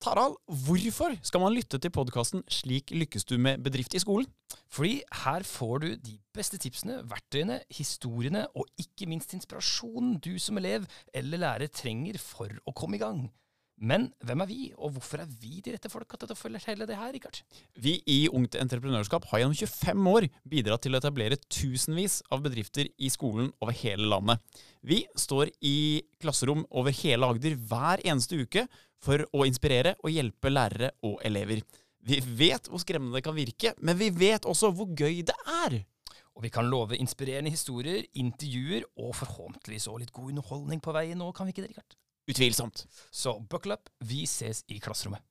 Tarald, hvorfor skal man lytte til podkasten 'Slik lykkes du med bedrift i skolen'? Fordi her får du de beste tipsene, verktøyene, historiene og ikke minst inspirasjonen du som elev eller lærer trenger for å komme i gang. Men hvem er vi, og hvorfor er vi de rette folka til å hele det her, Rikard? Vi i Ungt Entreprenørskap har gjennom 25 år bidratt til å etablere tusenvis av bedrifter i skolen over hele landet. Vi står i klasserom over hele Agder hver eneste uke for å inspirere og hjelpe lærere og elever. Vi vet hvor skremmende det kan virke, men vi vet også hvor gøy det er. Og vi kan love inspirerende historier, intervjuer og forhåpentligvis også litt god underholdning på veien nå, kan vi ikke det, Rikard? Utvilsomt. Så buckle up, vi ses i klasserommet.